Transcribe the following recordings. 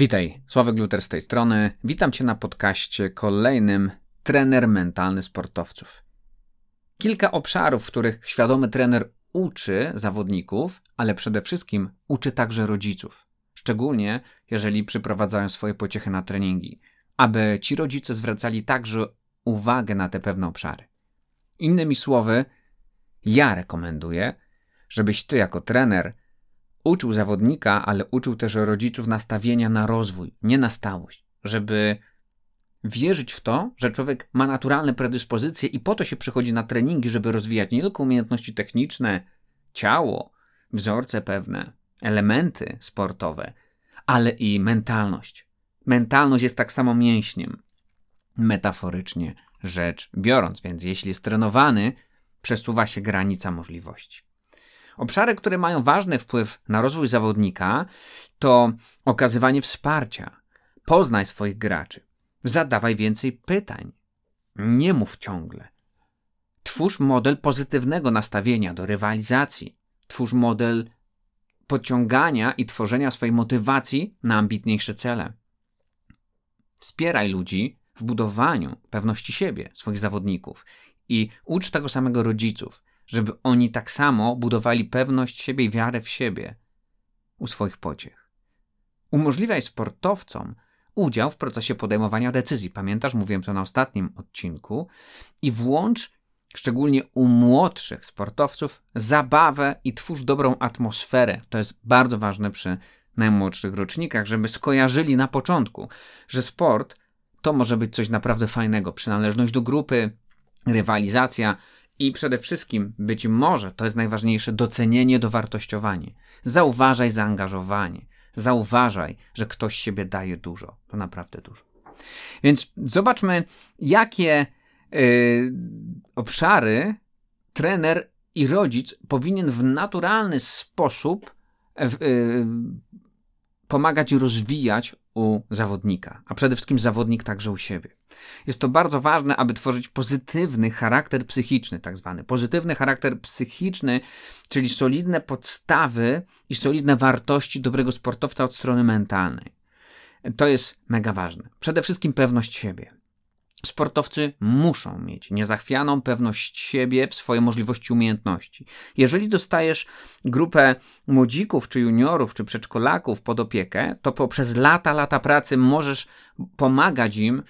Witaj, Sławek Gluter z tej strony. Witam Cię na podcaście kolejnym Trener Mentalny Sportowców. Kilka obszarów, w których świadomy trener uczy zawodników, ale przede wszystkim uczy także rodziców. Szczególnie jeżeli przyprowadzają swoje pociechy na treningi, aby ci rodzice zwracali także uwagę na te pewne obszary. Innymi słowy, ja rekomenduję, żebyś ty jako trener uczył zawodnika, ale uczył też rodziców nastawienia na rozwój, nie na stałość, żeby wierzyć w to, że człowiek ma naturalne predyspozycje i po to się przychodzi na treningi, żeby rozwijać nie tylko umiejętności techniczne, ciało, wzorce pewne, elementy sportowe, ale i mentalność. Mentalność jest tak samo mięśniem, metaforycznie rzecz biorąc, więc jeśli jest trenowany, przesuwa się granica możliwości. Obszary, które mają ważny wpływ na rozwój zawodnika, to okazywanie wsparcia. Poznaj swoich graczy. Zadawaj więcej pytań. Nie mów ciągle. Twórz model pozytywnego nastawienia do rywalizacji. Twórz model pociągania i tworzenia swojej motywacji na ambitniejsze cele. Wspieraj ludzi w budowaniu pewności siebie, swoich zawodników i ucz tego samego rodziców żeby oni tak samo budowali pewność siebie i wiarę w siebie u swoich pociech. Umożliwiaj sportowcom udział w procesie podejmowania decyzji. Pamiętasz, mówiłem to na ostatnim odcinku. I włącz, szczególnie u młodszych sportowców, zabawę i twórz dobrą atmosferę. To jest bardzo ważne przy najmłodszych rocznikach, żeby skojarzyli na początku, że sport to może być coś naprawdę fajnego. Przynależność do grupy, rywalizacja, i przede wszystkim, być może to jest najważniejsze, docenienie, dowartościowanie. Zauważaj zaangażowanie. Zauważaj, że ktoś siebie daje dużo. To naprawdę dużo. Więc zobaczmy, jakie yy, obszary trener i rodzic powinien w naturalny sposób yy, pomagać rozwijać u zawodnika, a przede wszystkim zawodnik także u siebie. Jest to bardzo ważne, aby tworzyć pozytywny charakter psychiczny, tak zwany. Pozytywny charakter psychiczny, czyli solidne podstawy i solidne wartości dobrego sportowca od strony mentalnej. To jest mega ważne. Przede wszystkim pewność siebie. Sportowcy muszą mieć niezachwianą pewność siebie w swojej możliwości umiejętności. Jeżeli dostajesz grupę młodzików, czy juniorów, czy przedszkolaków pod opiekę, to poprzez lata, lata pracy możesz pomagać im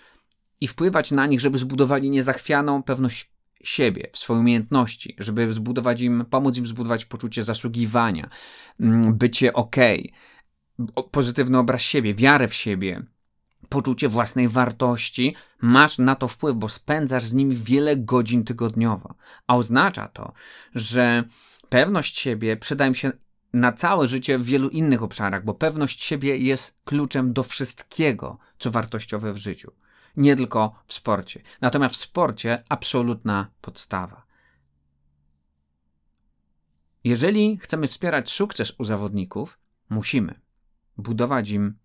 i wpływać na nich, żeby zbudowali niezachwianą pewność siebie, w swoje umiejętności, żeby zbudować im, pomóc im zbudować poczucie zasługiwania, mm, bycie ok, pozytywny obraz siebie, wiarę w siebie, poczucie własnej wartości, masz na to wpływ, bo spędzasz z nimi wiele godzin tygodniowo. A oznacza to, że pewność siebie przyda im się na całe życie w wielu innych obszarach, bo pewność siebie jest kluczem do wszystkiego, co wartościowe w życiu. Nie tylko w sporcie. Natomiast w sporcie absolutna podstawa. Jeżeli chcemy wspierać sukces u zawodników, musimy budować im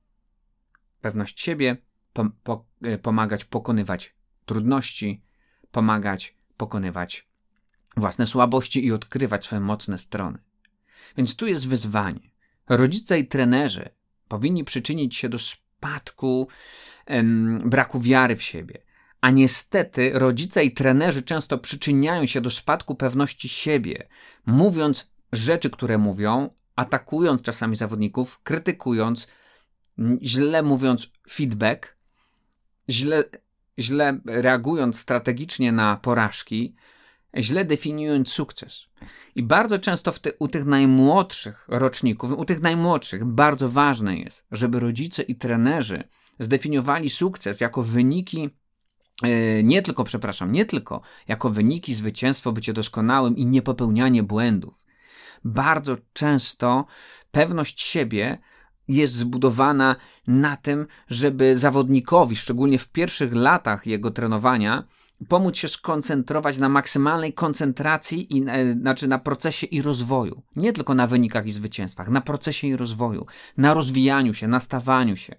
pewność siebie, po, po, e, pomagać pokonywać trudności, pomagać pokonywać własne słabości i odkrywać swoje mocne strony. Więc tu jest wyzwanie. Rodzice i trenerzy powinni przyczynić się do spadku em, braku wiary w siebie. A niestety rodzice i trenerzy często przyczyniają się do spadku pewności siebie, mówiąc rzeczy, które mówią, atakując czasami zawodników, krytykując, źle mówiąc feedback, źle, źle reagując strategicznie na porażki, źle definiując sukces. I bardzo często te, u tych najmłodszych roczników, u tych najmłodszych, bardzo ważne jest, żeby rodzice i trenerzy zdefiniowali sukces jako wyniki e, nie tylko, przepraszam, nie tylko jako wyniki, zwycięstwo, bycie doskonałym i niepopełnianie błędów. Bardzo często pewność siebie jest zbudowana na tym, żeby zawodnikowi, szczególnie w pierwszych latach jego trenowania, pomóc się skoncentrować na maksymalnej koncentracji, i, e, znaczy na procesie i rozwoju. Nie tylko na wynikach i zwycięstwach, na procesie i rozwoju, na rozwijaniu się, na stawaniu się.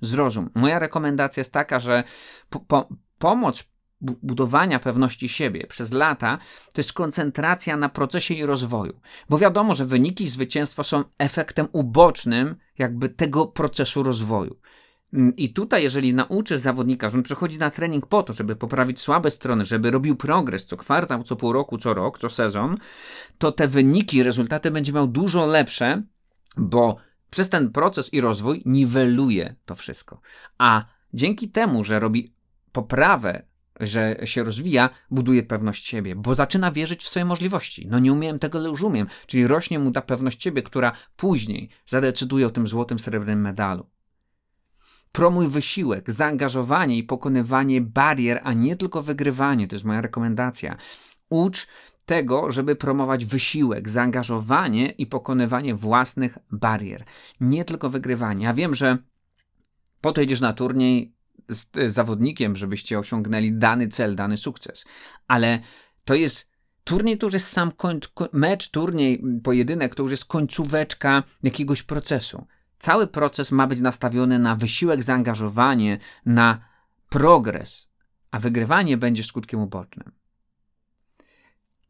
Zrozum. Moja rekomendacja jest taka, że po, po, pomoc budowania pewności siebie przez lata to jest koncentracja na procesie i rozwoju. Bo wiadomo, że wyniki i zwycięstwo są efektem ubocznym jakby tego procesu rozwoju. Mm, I tutaj, jeżeli nauczysz zawodnika, że on przychodzi na trening po to, żeby poprawić słabe strony, żeby robił progres co kwartał, co pół roku, co rok, co sezon, to te wyniki, rezultaty będzie miał dużo lepsze, bo przez ten proces i rozwój niweluje to wszystko. A dzięki temu, że robi poprawę, że się rozwija, buduje pewność siebie, bo zaczyna wierzyć w swoje możliwości. No nie umiałem tego, ale już umiem. Czyli rośnie mu ta pewność siebie, która później zadecyduje o tym złotym, srebrnym medalu. Promuj wysiłek, zaangażowanie i pokonywanie barier, a nie tylko wygrywanie. To jest moja rekomendacja. Ucz tego, żeby promować wysiłek, zaangażowanie i pokonywanie własnych barier. Nie tylko wygrywanie. Ja wiem, że po to idziesz na turniej z zawodnikiem, żebyście osiągnęli dany cel, dany sukces. Ale to jest turniej, to już jest sam końc, mecz, turniej, pojedynek, to już jest końcóweczka jakiegoś procesu. Cały proces ma być nastawiony na wysiłek, zaangażowanie, na progres, a wygrywanie będzie skutkiem ubocznym.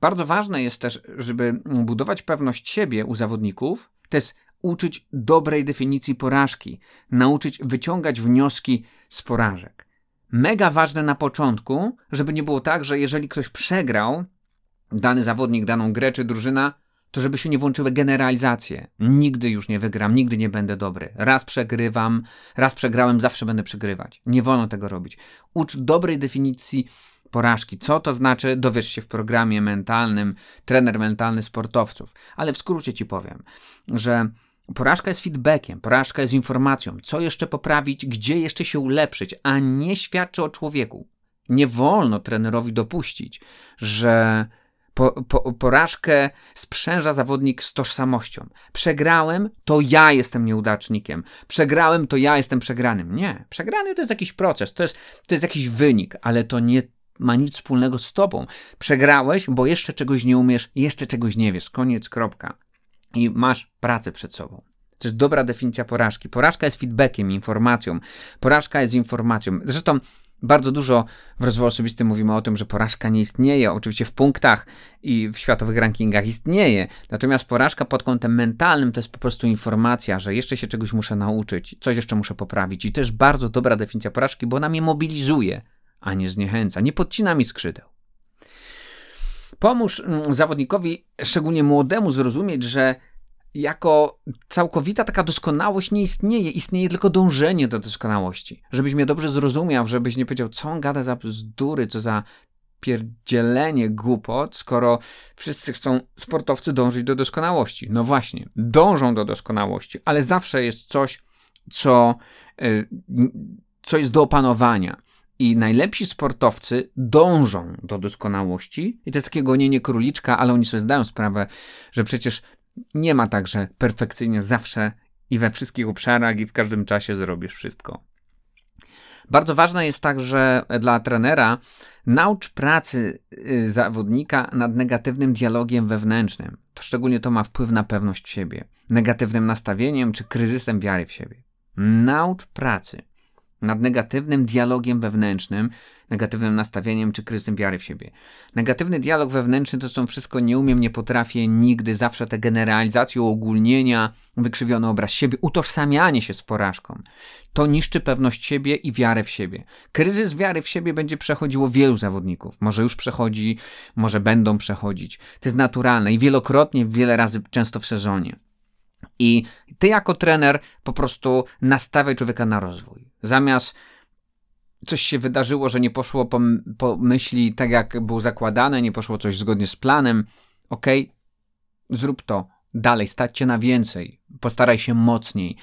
Bardzo ważne jest też, żeby budować pewność siebie u zawodników, to jest uczyć dobrej definicji porażki, nauczyć wyciągać wnioski z porażek. Mega ważne na początku, żeby nie było tak, że jeżeli ktoś przegrał, dany zawodnik, daną grę czy drużyna, to żeby się nie włączyły generalizacje. Nigdy już nie wygram, nigdy nie będę dobry. Raz przegrywam, raz przegrałem, zawsze będę przegrywać. Nie wolno tego robić. Ucz dobrej definicji porażki. Co to znaczy? Dowiesz się w programie mentalnym, trener mentalny sportowców. Ale w skrócie ci powiem, że porażka jest feedbackiem, porażka jest informacją, co jeszcze poprawić, gdzie jeszcze się ulepszyć, a nie świadczy o człowieku. Nie wolno trenerowi dopuścić, że po, po, porażkę sprzęża zawodnik z tożsamością. Przegrałem, to ja jestem nieudacznikiem. Przegrałem, to ja jestem przegranym. Nie. Przegrany to jest jakiś proces, to jest, to jest jakiś wynik, ale to nie ma nic wspólnego z tobą. Przegrałeś, bo jeszcze czegoś nie umiesz, jeszcze czegoś nie wiesz. Koniec, kropka. I masz pracę przed sobą. To jest dobra definicja porażki. Porażka jest feedbackiem, informacją. Porażka jest informacją. Zresztą bardzo dużo w rozwoju osobistym mówimy o tym, że porażka nie istnieje. Oczywiście w punktach i w światowych rankingach istnieje. Natomiast porażka pod kątem mentalnym to jest po prostu informacja, że jeszcze się czegoś muszę nauczyć, coś jeszcze muszę poprawić. I jest bardzo dobra definicja porażki, bo ona mnie mobilizuje, a nie zniechęca, nie podcina mi skrzydeł. Pomóż mm, zawodnikowi, szczególnie młodemu, zrozumieć, że jako całkowita taka doskonałość nie istnieje, istnieje tylko dążenie do doskonałości. Żebyś mnie dobrze zrozumiał, żebyś nie powiedział, co on gada za bzdury, co za pierdzielenie głupot, skoro wszyscy chcą sportowcy dążyć do doskonałości. No właśnie, dążą do doskonałości, ale zawsze jest coś, co, y, co jest do opanowania. I najlepsi sportowcy dążą do doskonałości, i to jest takie gonienie króliczka, ale oni sobie zdają sprawę, że przecież nie ma tak, że perfekcyjnie zawsze i we wszystkich obszarach i w każdym czasie zrobisz wszystko. Bardzo ważne jest także dla trenera naucz pracy y, zawodnika nad negatywnym dialogiem wewnętrznym. To szczególnie to ma wpływ na pewność siebie, negatywnym nastawieniem czy kryzysem wiary w siebie. Naucz pracy nad negatywnym dialogiem wewnętrznym, negatywnym nastawieniem czy kryzysem wiary w siebie. Negatywny dialog wewnętrzny to są wszystko nie umiem, nie potrafię, nigdy, zawsze te generalizacje, uogólnienia, wykrzywiony obraz siebie, utożsamianie się z porażką. To niszczy pewność siebie i wiarę w siebie. Kryzys wiary w siebie będzie przechodziło wielu zawodników. Może już przechodzi, może będą przechodzić. To jest naturalne i wielokrotnie, wiele razy, często w sezonie. I ty jako trener po prostu nastawiaj człowieka na rozwój. Zamiast coś się wydarzyło, że nie poszło po, po myśli tak, jak było zakładane, nie poszło coś zgodnie z planem, ok, zrób to. Dalej, stać się na więcej, postaraj się mocniej,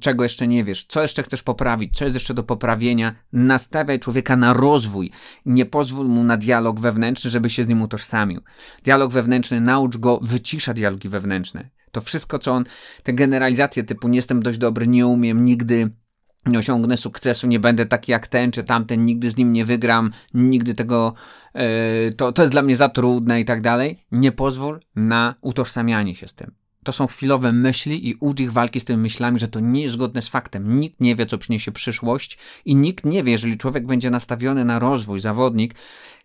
czego jeszcze nie wiesz, co jeszcze chcesz poprawić, co jest jeszcze do poprawienia. Nastawiaj człowieka na rozwój. Nie pozwól mu na dialog wewnętrzny, żeby się z nim utożsamił. Dialog wewnętrzny, naucz go, wycisza dialogi wewnętrzne. To wszystko, co on, te generalizacje typu nie jestem dość dobry, nie umiem, nigdy nie osiągnę sukcesu, nie będę taki jak ten czy tamten, nigdy z nim nie wygram, nigdy tego, yy, to, to jest dla mnie za trudne i tak dalej. Nie pozwól na utożsamianie się z tym. To są chwilowe myśli i ucz ich walki z tymi myślami, że to nie jest zgodne z faktem. Nikt nie wie, co przyniesie przyszłość i nikt nie wie, jeżeli człowiek będzie nastawiony na rozwój, zawodnik,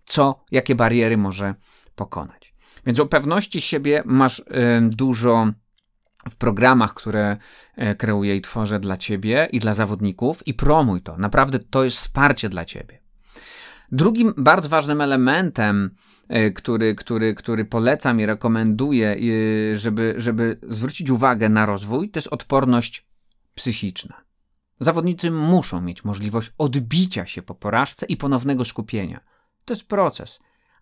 co, jakie bariery może pokonać. Więc o pewności siebie masz y, dużo w programach, które e, kreuję i tworzę dla ciebie i dla zawodników i promuj to. Naprawdę to jest wsparcie dla ciebie. Drugim bardzo ważnym elementem, e, który, który, który polecam i rekomenduję, żeby, żeby zwrócić uwagę na rozwój, to jest odporność psychiczna. Zawodnicy muszą mieć możliwość odbicia się po porażce i ponownego skupienia. To jest proces.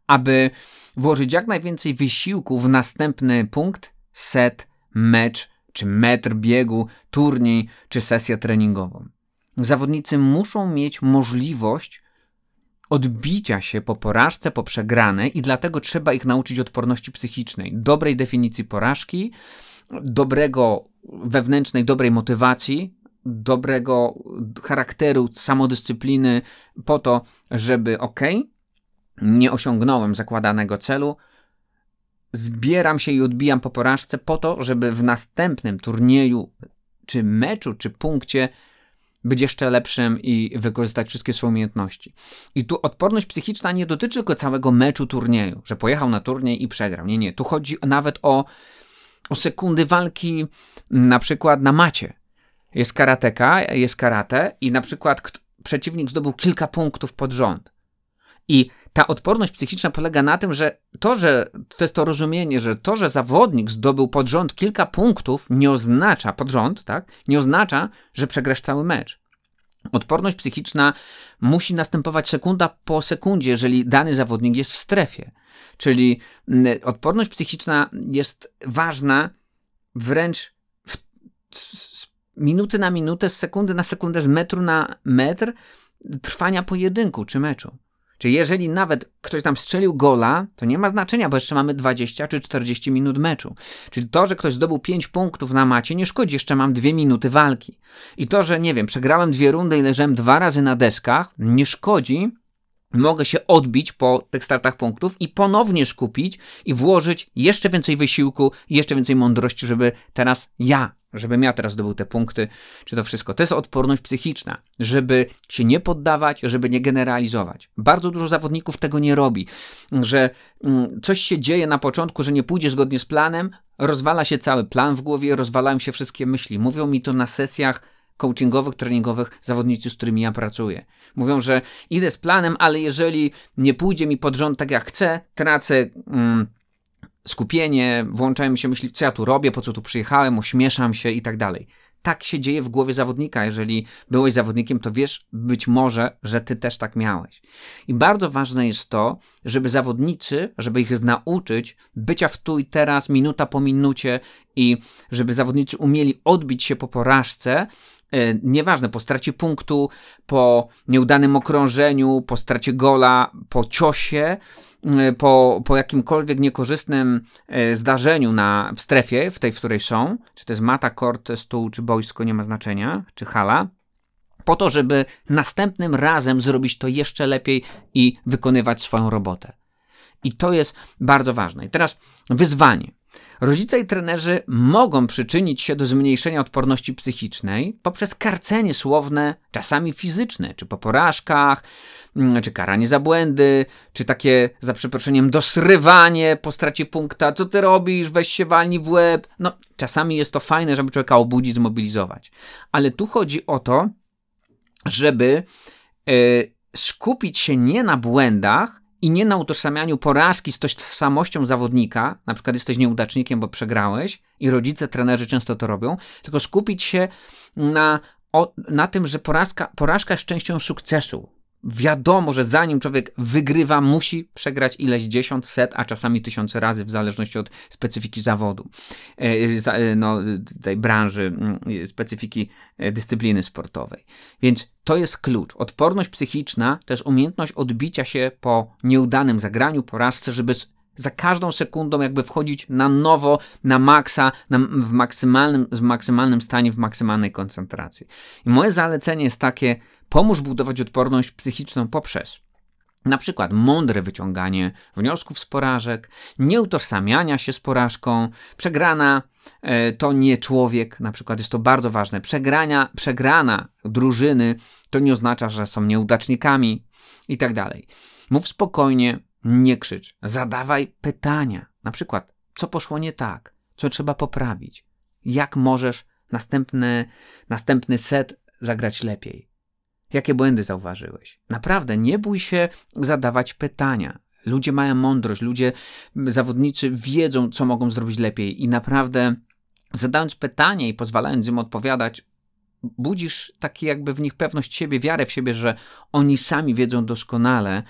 Aby włożyć jak najwięcej wysiłku w następny punkt, set, mecz, czy metr biegu, turniej, czy sesję treningową. Zawodnicy muszą mieć możliwość odbicia się po porażce, po przegranej i dlatego trzeba ich nauczyć odporności psychicznej, dobrej definicji porażki, dobrego wewnętrznej, dobrej motywacji, dobrego charakteru, samodyscypliny po to, żeby ok, nie osiągnąłem zakładanego celu, zbieram się i odbijam po porażce po to, żeby w następnym turnieju, czy meczu, czy punkcie być jeszcze lepszym i wykorzystać wszystkie swoje umiejętności. I tu odporność psychiczna nie dotyczy tylko całego meczu turnieju, że pojechał na turniej i przegrał. Nie, nie. Tu chodzi nawet o, o sekundy walki, na przykład na macie. Jest karateka, jest karate i na przykład przeciwnik zdobył kilka punktów pod rząd. I ta odporność psychiczna polega na tym, że to, że to jest to rozumienie, że to, że zawodnik zdobył pod rząd kilka punktów, nie oznacza, pod rząd, tak, nie oznacza, że przegrasz cały mecz. Odporność psychiczna musi następować sekunda po sekundzie, jeżeli dany zawodnik jest w strefie. Czyli mm, odporność psychiczna jest ważna wręcz w, z minuty na minutę, z sekundy na sekundę, z metru na metr trwania pojedynku czy meczu. Czyli jeżeli nawet ktoś tam strzelił gola, to nie ma znaczenia, bo jeszcze mamy 20 czy 40 minut meczu. Czyli to, że ktoś zdobył 5 punktów na macie, nie szkodzi, jeszcze mam 2 minuty walki. I to, że nie wiem, przegrałem dwie rundy i leżałem dwa razy na deskach, nie szkodzi, mogę się odbić po tych startach punktów i ponownie skupić i włożyć jeszcze więcej wysiłku jeszcze więcej mądrości, żeby teraz ja, żebym ja teraz zdobył te punkty, czy to wszystko. To jest odporność psychiczna, żeby się nie poddawać, żeby nie generalizować. Bardzo dużo zawodników tego nie robi, że mm, coś się dzieje na początku, że nie pójdzie zgodnie z planem, rozwala się cały plan w głowie, rozwalają się wszystkie myśli. Mówią mi to na sesjach coachingowych, treningowych zawodnicy, z którymi ja pracuję. Mówią, że idę z planem, ale jeżeli nie pójdzie mi pod rząd tak jak chcę, tracę mm, skupienie, włączają mi się myśli, co ja tu robię, po co tu przyjechałem, ośmieszam się i tak dalej. Tak się dzieje w głowie zawodnika. Jeżeli byłeś zawodnikiem, to wiesz być może, że ty też tak miałeś. I bardzo ważne jest to, żeby zawodnicy, żeby ich nauczyć bycia w tu i teraz, minuta po minucie i żeby zawodnicy umieli odbić się po porażce nieważne, po stracie punktu, po nieudanym okrążeniu, po stracie gola, po ciosie, e, po, po jakimkolwiek niekorzystnym e, zdarzeniu na, w strefie, w tej, w której są, czy to jest mata, kort, stół, czy boisko, nie ma znaczenia, czy hala, po to, żeby następnym razem zrobić to jeszcze lepiej i wykonywać swoją robotę. I to jest bardzo ważne. I teraz wyzwanie. Rodzice i trenerzy mogą przyczynić się do zmniejszenia odporności psychicznej poprzez karcenie słowne, czasami fizyczne, czy po porażkach, mm, czy karanie za błędy, czy takie, za przeproszeniem, dosrywanie po stracie punkta, co ty robisz, weź się walni w łeb. No, czasami jest to fajne, żeby człowieka obudzić, zmobilizować. Ale tu chodzi o to, żeby yy, skupić się nie na błędach, i nie na utożsamianiu porażki z tożsamością zawodnika, na przykład jesteś nieudacznikiem, bo przegrałeś i rodzice, trenerzy często to robią, tylko skupić się na, o, na tym, że porażka, porażka jest częścią sukcesu. Wiadomo, że zanim człowiek wygrywa, musi przegrać ileś dziesiąt, set, a czasami tysiące razy, w zależności od specyfiki zawodu, e, e, no, tej branży, specyfiki e, dyscypliny sportowej. Więc to jest klucz. Odporność psychiczna jest umiejętność odbicia się po nieudanym zagraniu, porażce, żeby za każdą sekundą jakby wchodzić na nowo, na maksa, na, w, maksymalnym, w maksymalnym stanie, w maksymalnej koncentracji. I moje zalecenie jest takie, pomóż budować odporność psychiczną poprzez Na przykład mądre wyciąganie wniosków z porażek, nieutożsamiania się z porażką, przegrana e, to nie człowiek, na przykład jest to bardzo ważne. Przegrania, przegrana drużyny to nie oznacza, że są nieudacznikami i tak dalej. Mów spokojnie, nie krzycz, zadawaj pytania. Na przykład, co poszło nie tak, co trzeba poprawić, jak możesz następny, następny set zagrać lepiej. Jakie błędy zauważyłeś? Naprawdę, nie bój się zadawać pytania. Ludzie mają mądrość, ludzie, zawodnicy wiedzą, co mogą zrobić lepiej i naprawdę zadając pytanie i pozwalając im odpowiadać, budzisz taki jakby w nich pewność siebie, wiarę w siebie, że oni sami wiedzą doskonale,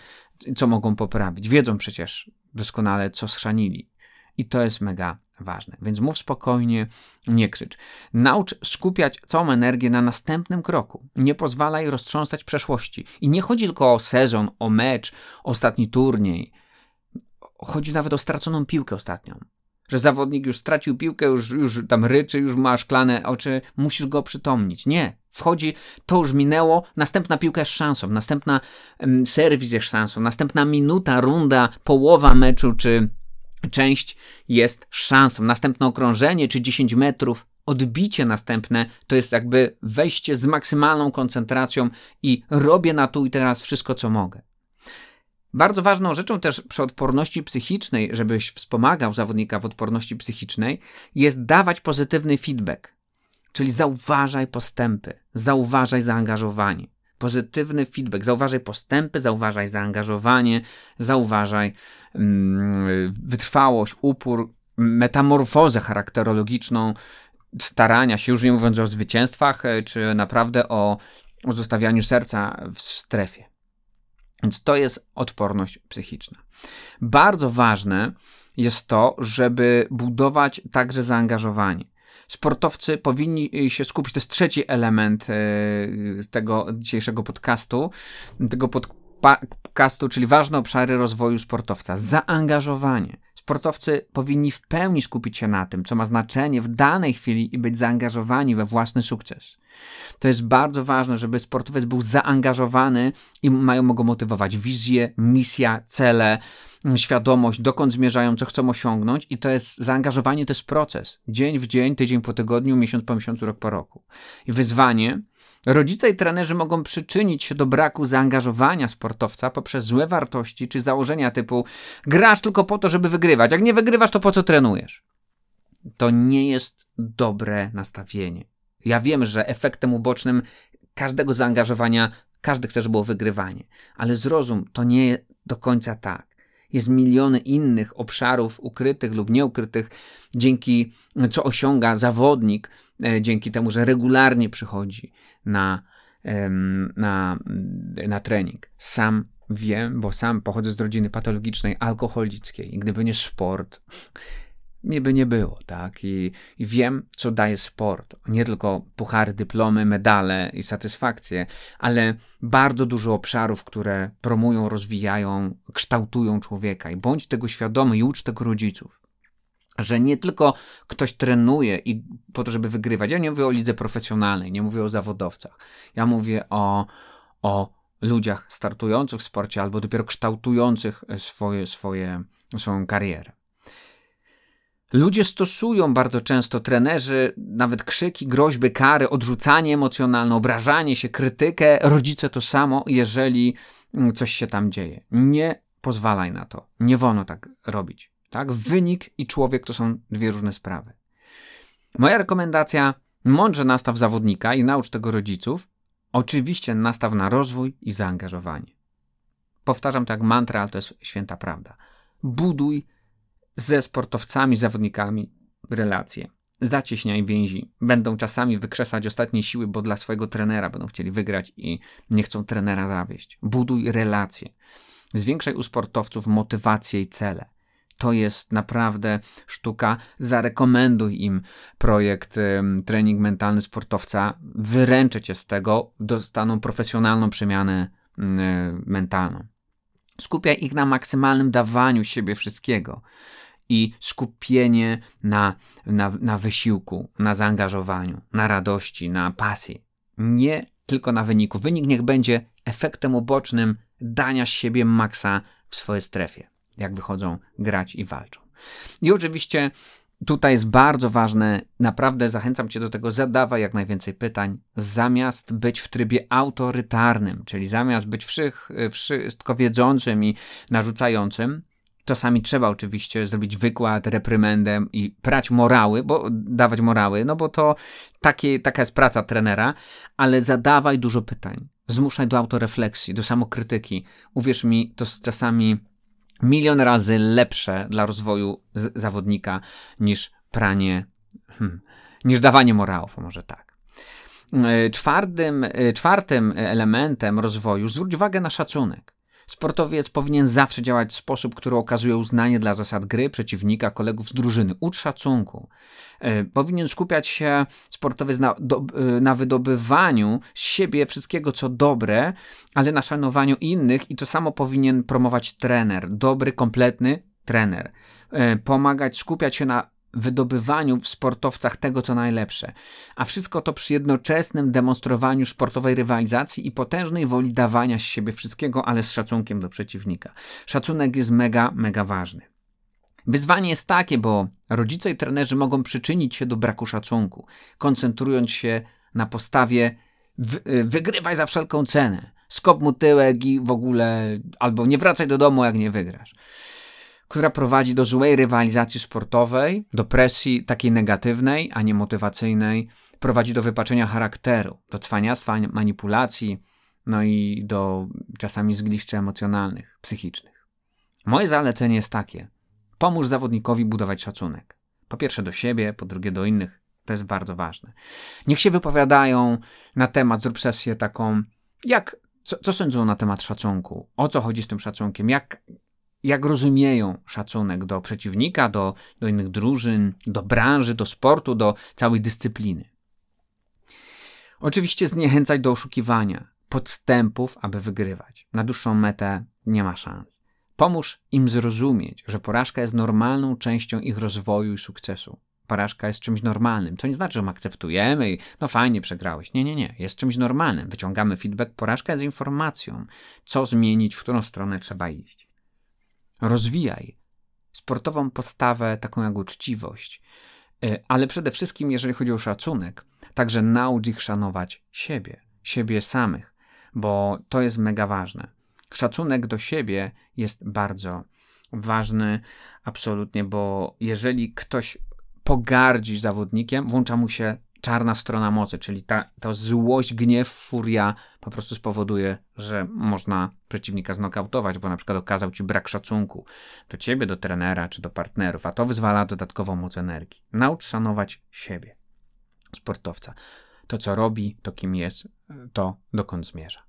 co mogą poprawić. Wiedzą przecież doskonale, co schrzanili. I to jest mega ważne. Więc mów spokojnie, nie krzycz. Naucz skupiać całą energię na następnym kroku. Nie pozwalaj roztrząsać przeszłości. I nie chodzi tylko o sezon, o mecz, ostatni turniej. Chodzi nawet o straconą piłkę ostatnią. Że zawodnik już stracił piłkę, już, już tam ryczy, już ma szklane oczy, musisz go przytomnić. Nie. Wchodzi, to już minęło, następna piłka jest szansą, następna um, serwis jest szansą, następna minuta, runda, połowa meczu, czy część jest szansą. Następne okrążenie czy 10 metrów, odbicie następne to jest jakby wejście z maksymalną koncentracją i robię na tu i teraz wszystko, co mogę. Bardzo ważną rzeczą też przy odporności psychicznej, żebyś wspomagał zawodnika w odporności psychicznej, jest dawać pozytywny feedback. Czyli zauważaj postępy, zauważaj zaangażowanie pozytywny feedback. Zauważaj postępy, zauważaj zaangażowanie, zauważaj mm, wytrwałość, upór, metamorfozę charakterologiczną, starania się, już nie mówiąc o zwycięstwach, e, czy naprawdę o, o zostawianiu serca w strefie. Więc to jest odporność psychiczna. Bardzo ważne jest to, żeby budować także zaangażowanie sportowcy powinni y, się skupić. To jest trzeci element y, tego dzisiejszego podcastu. Tego podcastu, czyli ważne obszary rozwoju sportowca. Zaangażowanie. Sportowcy powinni w pełni skupić się na tym, co ma znaczenie w danej chwili i być zaangażowani we własny sukces. To jest bardzo ważne, żeby sportowiec był zaangażowany i mają go motywować wizje, misja, cele, świadomość, dokąd zmierzają, co chcą osiągnąć, i to jest zaangażowanie, to jest proces. Dzień w dzień, tydzień po tygodniu, miesiąc po miesiącu, rok po roku. I wyzwanie. Rodzice i trenerzy mogą przyczynić się do braku zaangażowania sportowca poprzez złe wartości czy założenia typu grasz tylko po to, żeby wygrywać. Jak nie wygrywasz, to po co trenujesz? To nie jest dobre nastawienie. Ja wiem, że efektem ubocznym każdego zaangażowania każdy chce, żeby było wygrywanie, ale zrozum, to nie do końca tak. Jest miliony innych obszarów ukrytych lub nieukrytych, dzięki co osiąga zawodnik, e, dzięki temu, że regularnie przychodzi na, na, na trening. Sam wiem, bo sam pochodzę z rodziny patologicznej, alkoholickiej. I gdyby nie sport, mnie by nie było, tak? I, I, wiem, co daje sport. Nie tylko puchary, dyplomy, medale i satysfakcje, ale bardzo dużo obszarów, które promują, rozwijają, kształtują człowieka. I bądź tego świadomy i ucz tego rodziców. Że nie tylko ktoś trenuje i po to, żeby wygrywać. Ja nie mówię o lidze profesjonalnej, nie mówię o zawodowcach. Ja mówię o, o ludziach startujących w sporcie albo dopiero kształtujących swoje, swoje, swoją karierę. Ludzie stosują bardzo często, trenerzy, nawet krzyki, groźby, kary, odrzucanie emocjonalne, obrażanie się, krytykę. Rodzice to samo, jeżeli mm, coś się tam dzieje. Nie pozwalaj na to. Nie wolno tak robić. Tak? Wynik i człowiek to są dwie różne sprawy. Moja rekomendacja: mądrze nastaw zawodnika i naucz tego rodziców. Oczywiście nastaw na rozwój i zaangażowanie. Powtarzam tak mantra, ale to jest święta prawda. Buduj ze sportowcami, zawodnikami relacje. Zacieśniaj więzi. Będą czasami wykrzesać ostatnie siły, bo dla swojego trenera będą chcieli wygrać i nie chcą trenera zawieść. Buduj relacje. Zwiększaj u sportowców motywację i cele. To jest naprawdę sztuka. Zarekomenduj im projekt trening mentalny sportowca. Wyręczę cię z tego, dostaną profesjonalną przemianę mentalną. Skupiaj ich na maksymalnym dawaniu siebie wszystkiego i skupienie na, na, na wysiłku, na zaangażowaniu, na radości, na pasji. Nie tylko na wyniku. Wynik niech będzie efektem ubocznym dania siebie maksa w swojej strefie, jak wychodzą grać i walczą. I oczywiście tutaj jest bardzo ważne, naprawdę zachęcam Cię do tego, zadawaj jak najwięcej pytań, zamiast być w trybie autorytarnym, czyli zamiast być wszystko wiedzącym i narzucającym, Czasami trzeba oczywiście zrobić wykład, reprymendę i prać morały, bo dawać morały, no bo to takie, taka jest praca trenera, ale zadawaj dużo pytań. Zmuszaj do autorefleksji, do samokrytyki. Uwierz mi, to czasami milion razy lepsze dla rozwoju zawodnika niż pranie, hmm, niż dawanie morałów, może tak. E, czwartym, e, czwartym elementem rozwoju zwróć uwagę na szacunek. Sportowiec powinien zawsze działać w sposób, który okazuje uznanie dla zasad gry, przeciwnika, kolegów z drużyny. Ucz szacunku. E, powinien skupiać się sportowiec na, do, e, na wydobywaniu z siebie wszystkiego, co dobre, ale na szanowaniu innych i to samo powinien promować trener. Dobry, kompletny trener. E, pomagać, skupiać się na wydobywaniu w sportowcach tego, co najlepsze. A wszystko to przy jednoczesnym demonstrowaniu sportowej rywalizacji i potężnej woli dawania z siebie wszystkiego, ale z szacunkiem do przeciwnika. Szacunek jest mega, mega ważny. Wyzwanie jest takie, bo rodzice i trenerzy mogą przyczynić się do braku szacunku, koncentrując się na postawie y, wygrywaj za wszelką cenę, skop mu tyłek i w ogóle, albo nie wracaj do domu, jak nie wygrasz która prowadzi do złej rywalizacji sportowej, do presji takiej negatywnej, a nie motywacyjnej, prowadzi do wypaczenia charakteru, do cwaniactwa, manipulacji, no i do czasami zgliszczy emocjonalnych, psychicznych. Moje zalecenie jest takie: pomóż zawodnikowi budować szacunek. Po pierwsze do siebie, po drugie do innych. To jest bardzo ważne. Niech się wypowiadają na temat, zrób sesję taką, jak, co, co sądzą na temat szacunku, o co chodzi z tym szacunkiem, jak, jak rozumieją szacunek do przeciwnika, do, do innych drużyn, do branży, do sportu, do całej dyscypliny. Oczywiście zniechęcać do oszukiwania, podstępów, aby wygrywać. Na dłuższą metę nie ma szans. Pomóż im zrozumieć, że porażka jest normalną częścią ich rozwoju i sukcesu. Porażka jest czymś normalnym. To nie znaczy, że my akceptujemy i no fajnie przegrałeś. Nie, nie, nie. Jest czymś normalnym. Wyciągamy feedback. Porażka jest informacją, co zmienić, w którą stronę trzeba iść rozwijaj sportową postawę, taką jak uczciwość. E, ale przede wszystkim, jeżeli chodzi o szacunek, także naucz ich szanować siebie, siebie samych, bo to jest mega ważne. Szacunek do siebie jest bardzo ważny, absolutnie, bo jeżeli ktoś pogardzi zawodnikiem, włącza mu się czarna strona mocy, czyli ta, ta złość, gniew, furia po prostu spowoduje, że można przeciwnika znokautować, bo na przykład okazał ci brak szacunku do ciebie, do trenera czy do partnerów, a to wyzwala dodatkową moc energii. Naucz szanować siebie, sportowca. To, co robi, to kim jest, to dokąd zmierza.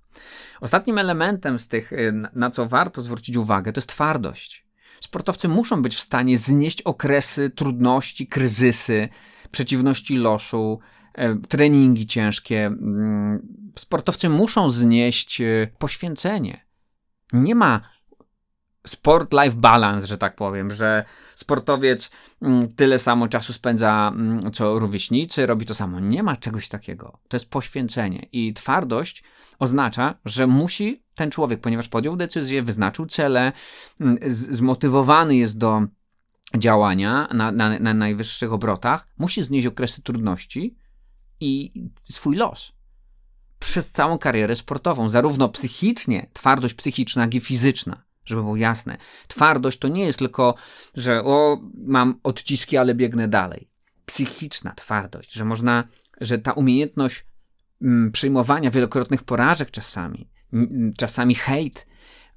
Ostatnim elementem z tych, na co warto zwrócić uwagę, to jest twardość. Sportowcy muszą być w stanie znieść okresy trudności, kryzysy, przeciwności losu, treningi ciężkie. Mm, sportowcy muszą znieść e, poświęcenie. Nie ma sport-life balance, że tak powiem, że sportowiec mm, tyle samo czasu spędza mm, co rówieśnicy, robi to samo. Nie ma czegoś takiego. To jest poświęcenie i twardość oznacza, że musi ten człowiek, ponieważ podjął decyzję, wyznaczył cele, zmotywowany jest do działania na, na, na najwyższych obrotach, musi znieść okresy trudności i swój los przez całą karierę sportową, zarówno psychicznie, twardość psychiczna, jak i fizyczna, żeby było jasne. Twardość to nie jest tylko, że o, mam odciski, ale biegnę dalej. Psychiczna twardość, że można, że ta umiejętność mm, przyjmowania wielokrotnych porażek czasami, czasami hejt,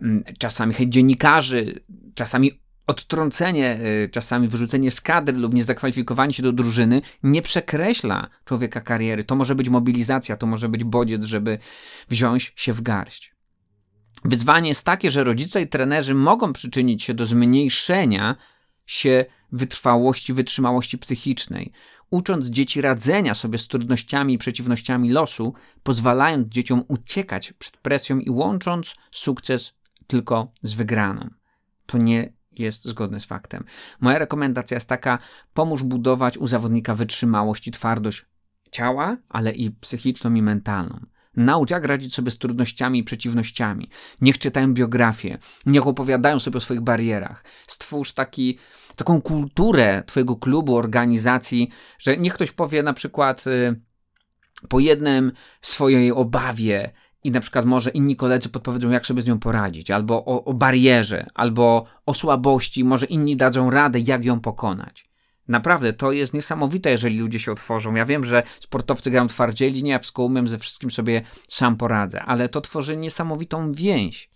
mm, czasami hejt dziennikarzy, czasami odtrącenie, y, czasami wyrzucenie z kadry lub niezakwalifikowanie się do drużyny nie przekreśla człowieka kariery. To może być mobilizacja, to może być bodziec, żeby wziąć się w garść. Wyzwanie jest takie, że rodzice i trenerzy mogą przyczynić się do zmniejszenia się wytrwałości, wytrzymałości psychicznej, ucząc dzieci radzenia sobie z trudnościami i przeciwnościami losu, pozwalając dzieciom uciekać przed presją i łącząc sukces tylko z wygraną. To nie jest zgodny z faktem. Moja rekomendacja jest taka: pomóż budować u zawodnika wytrzymałość i twardość ciała, ale i psychiczną i mentalną. Naucz, jak radzić sobie z trudnościami i przeciwnościami. Niech czytają biografię, niech opowiadają sobie o swoich barierach. Stwórz taki, taką kulturę Twojego klubu, organizacji, że niech ktoś powie na przykład y, po jednym swojej obawie, i na przykład może inni koledzy podpowiedzą, jak sobie z nią poradzić, albo o, o barierze, albo o słabości, może inni dadzą radę, jak ją pokonać. Naprawdę, to jest niesamowite, jeżeli ludzie się otworzą. Ja wiem, że sportowcy grają twardzieli, nie, ja wszystko umiem, ze wszystkim sobie sam poradzę, ale to tworzy niesamowitą więź.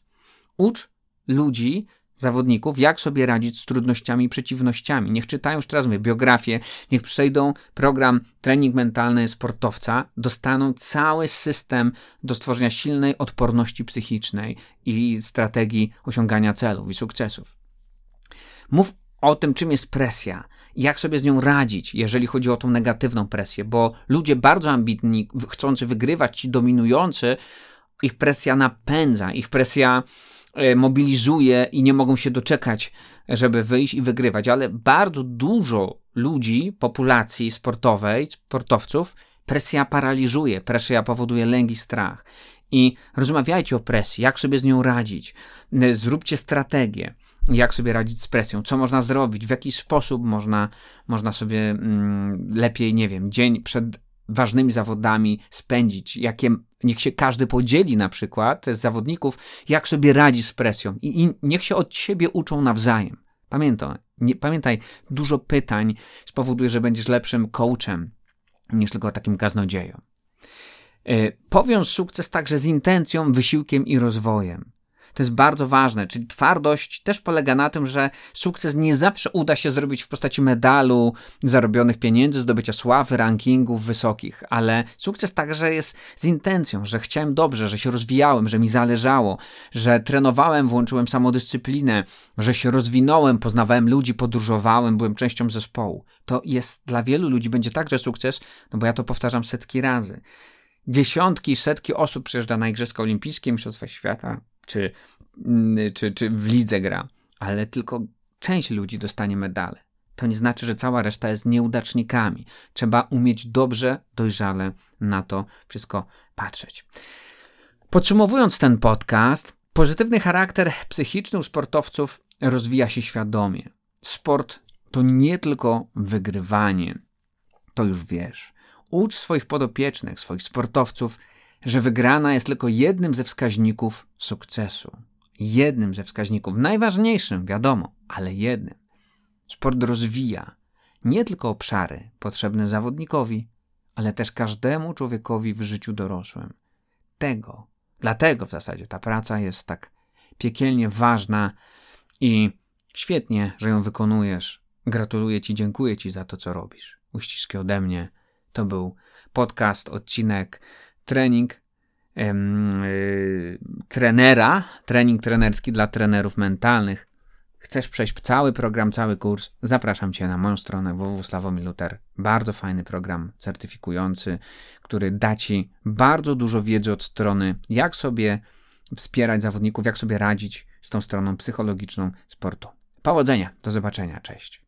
Ucz ludzi zawodników, jak sobie radzić z trudnościami i przeciwnościami. Niech czytają, już teraz mówię, biografię, niech przejdą program trening mentalny sportowca, dostaną cały system do stworzenia silnej odporności psychicznej i strategii osiągania celów i sukcesów. Mów o tym, czym jest presja, jak sobie z nią radzić, jeżeli chodzi o tą negatywną presję, bo ludzie bardzo ambitni, chcący wygrywać, ci dominujący, ich presja napędza, ich presja mobilizuje i nie mogą się doczekać, żeby wyjść i wygrywać, ale bardzo dużo ludzi, populacji sportowej, sportowców, presja paraliżuje, presja powoduje lęk i strach. I rozmawiajcie o presji, jak sobie z nią radzić. E, zróbcie strategię, jak sobie radzić z presją, co można zrobić, w jaki sposób można, można sobie mm, lepiej, nie wiem, dzień przed ważnymi zawodami spędzić, jakie niech się każdy podzieli na przykład z zawodników, jak sobie radzi z presją i, i niech się od siebie uczą nawzajem. Pamiętaj, nie, pamiętaj, dużo pytań spowoduje, że będziesz lepszym coachem niż tylko takim kaznodzieją. Yy, powiąż sukces także z intencją, wysiłkiem i rozwojem. To jest bardzo ważne. Czyli twardość też polega na tym, że sukces nie zawsze uda się zrobić w postaci medalu, zarobionych pieniędzy, zdobycia sławy, rankingów wysokich, ale sukces także jest z intencją, że chciałem dobrze, że się rozwijałem, że mi zależało, że trenowałem, włączyłem samodyscyplinę, że się rozwinąłem, poznawałem ludzi, podróżowałem, byłem częścią zespołu. To jest dla wielu ludzi będzie także sukces, no bo ja to powtarzam setki razy. Dziesiątki, setki osób przyjeżdża na Igrzyska Olimpijskie, Mistrzostwa Świata, czy, mm, czy, czy w lidze gra, ale tylko część ludzi dostanie medale. To nie znaczy, że cała reszta jest nieudacznikami. Trzeba umieć dobrze, dojrzale na to wszystko patrzeć. Podsumowując ten podcast, pozytywny charakter psychiczny u sportowców rozwija się świadomie. Sport to nie tylko wygrywanie, to już wiesz. Ucz swoich podopiecznych, swoich sportowców że wygrana jest tylko jednym ze wskaźników sukcesu. Jednym ze wskaźników, najważniejszym, wiadomo, ale jednym. Sport rozwija nie tylko obszary potrzebne zawodnikowi, ale też każdemu człowiekowi w życiu dorosłym. Tego, dlatego w zasadzie ta praca jest tak piekielnie ważna i świetnie, że ją wykonujesz. Gratuluję Ci, dziękuję Ci za to, co robisz. Uściski ode mnie. To był podcast, odcinek trening yy, trenera, trening trenerski dla trenerów mentalnych. Chcesz przejść cały program, cały kurs? Zapraszam Cię na moją stronę www.slawomiluter. Bardzo fajny program certyfikujący, który da Ci bardzo dużo wiedzy od strony, jak sobie wspierać zawodników, jak sobie radzić z tą stroną psychologiczną sportu. Powodzenia, do zobaczenia, cześć.